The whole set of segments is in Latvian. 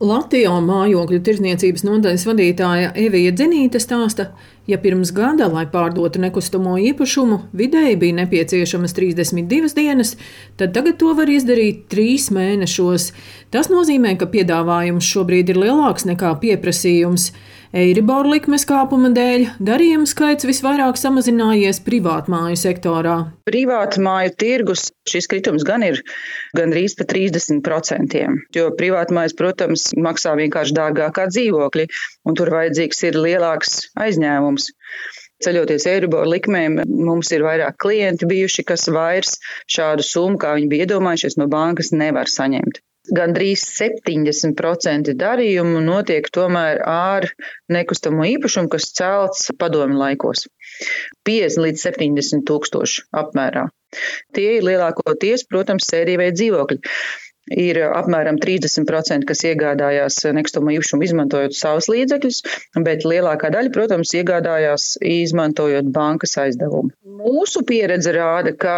Latvijā mājokļu tirdzniecības nodaļas vadītāja Evija Dzenīte stāsta, ja pirms gada, lai pārdotu nekustamo īpašumu, vidēji bija nepieciešamas 32 dienas, tad tagad to var izdarīt trīs mēnešos. Tas nozīmē, ka piedāvājums šobrīd ir lielāks nekā pieprasījums. Eiribor likmes kāpuma dēļ darījumu skaits visvairāk samazinājies privātmāju sektorā. Privātmāju tirgus šis kritums gan ir gandrīz pa 30%, jo privātmājas, protams, maksā vienkārši dārgāk kā dzīvokļi, un tur vajadzīgs ir lielāks aizņēmums. Ceļoties Eiribor likmēm, mums ir vairāk klienti bijuši, kas vairs šādu summu, kā viņi bija iedomājušies, no bankas nevar saņemt gandrīz 70% darījumu notiek tomēr ar nekustamo īpašumu, kas celts padomi laikos. 50 līdz 70 tūkstoši apmērā. Tie ir lielākoties, protams, sērija vai dzīvokļi ir apmēram 30%, kas iegādājās nekustamo īpašumu izmantojot savus līdzekļus, bet lielākā daļa, protams, iegādājās izmantojot bankas aizdevumu. Mūsu pieredze rāda, ka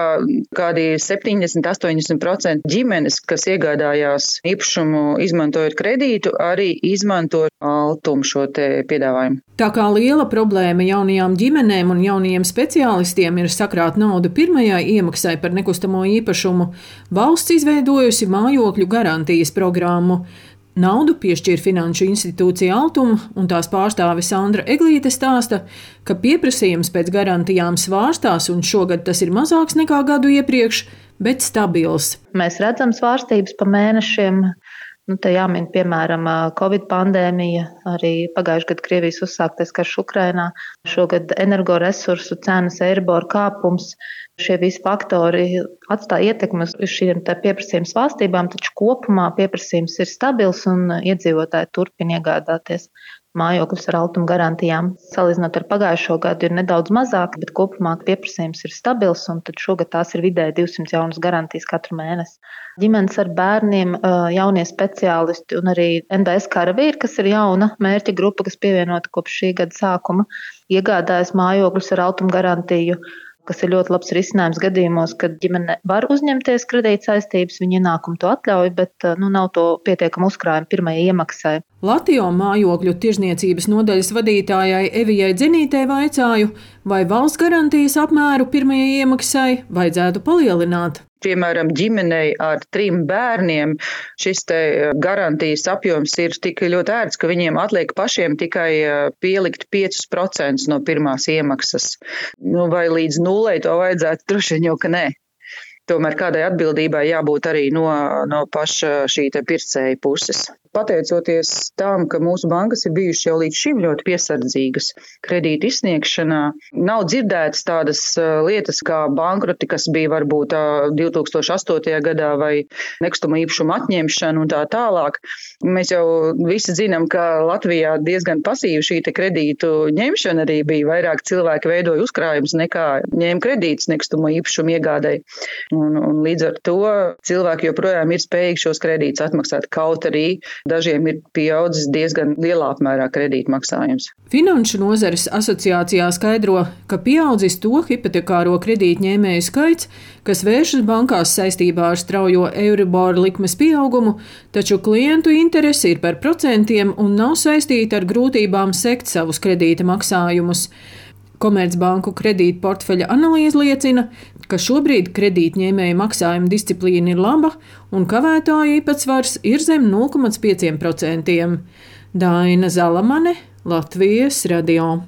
kādi 70-80% ģimenes, kas iegādājās īpašumu izmantojot kredītu, arī izmanto altumu šo piedāvājumu. Tā kā liela problēma jaunajām ģimenēm un jaunajiem speciālistiem ir sakrāt naudu pirmajai iemaksai par nekustamo īpašumu, valsts izveidojusi mājokļu garantijas programmu. Naudu piešķir Finanšu institūcija Altuma, un tās pārstāve Sandra Eglīte stāsta, ka pieprasījums pēc garantijām svārstās, un šogad tas ir mazāks nekā gadu iepriekš, bet stabils. Mēs redzam svārstības pa mēnešiem. Nu, te jāmin, piemēram, Covid pandēmija, arī pagājušajā gadā Krievijas uzsāktais karš Ukrainā, šogad energoresursu cenas, eiribor kāpums. Šie visi faktori atstāja ietekmi uz šīm pieprasījuma svārstībām, taču kopumā pieprasījums ir stabils un iedzīvotāji turpina iegādāties mājokļus ar altuma garantijām. Salīdzinot ar pagājušo gadu, ir nedaudz mazāk, bet kopumā pieprasījums ir stabils, un šogad tās ir vidēji 200 jaunas garantijas katru mēnesi. Ģimenes ar bērniem, jaunie speciālisti un arī NDS karavīri, kas ir jauna mērķa grupa, kas pievienota kopš šī gada sākuma, iegādājas mājokļus ar altuma garantiju kas ir ļoti labs risinājums gadījumos, kad ģimene var uzņemties kredīt saistības, viņa ienākumu to atļauj, bet nu, nav to pietiekama uzkrājuma pirmajai iemaksai. Latvijā mājokļu tirzniecības nodaļas vadītājai Evijai Dzinītē vaicāju, vai valsts garantijas apmēru pirmajai iemaksai vajadzētu palielināt piemēram, ģimenei ar trim bērniem šis eh, garantijas apjoms ir tik ļoti ērts, ka viņiem atliek pašiem tikai eh, pielikt 5% no pirmās iemaksas. Nu, vai līdz nulai to vajadzētu? Droši vien jau, ka nē. Tomēr kādai atbildībai jābūt arī no, no paša šī pircēja puses pateicoties tam, ka mūsu bankas ir bijušas jau līdz šim ļoti piesardzīgas kredītu izsniegšanā, nav dzirdētas tādas lietas kā bankroti, kas bija varbūt 2008. gadā vai nekustamo īpašumu atņemšana un tā tālāk. Mēs jau visi zinām, ka Latvijā diezgan pasīva šī kredītu ņemšana arī bija. Vairāk cilvēki veidoja uzkrājumus nekā ņēma kredītus nekustamo īpašumu iegādēji. Un, un līdz ar to cilvēki joprojām ir spējīgi šos kredītus atmaksāt. Kaut arī Dažiem ir pieaudzis diezgan lielā apmērā kredītmaksājums. Finanšu nozares asociācijā skaidro, ka pieaudzis to hipotekāro kredītņēmēju skaits, kas vēršas bankās saistībā ar straujo Euriboru likmes pieaugumu, taču klientu interesi ir par procentiem un nav saistīta ar grūtībām sekt savus kredīta maksājumus. Komercbanku kredīta portfeļa analīze liecina, ka šobrīd kredītņēmēju maksājuma disciplīna ir laba un kavētāju īpatsvars ir zem 0,5%. Daina Zalamane, Latvijas radio.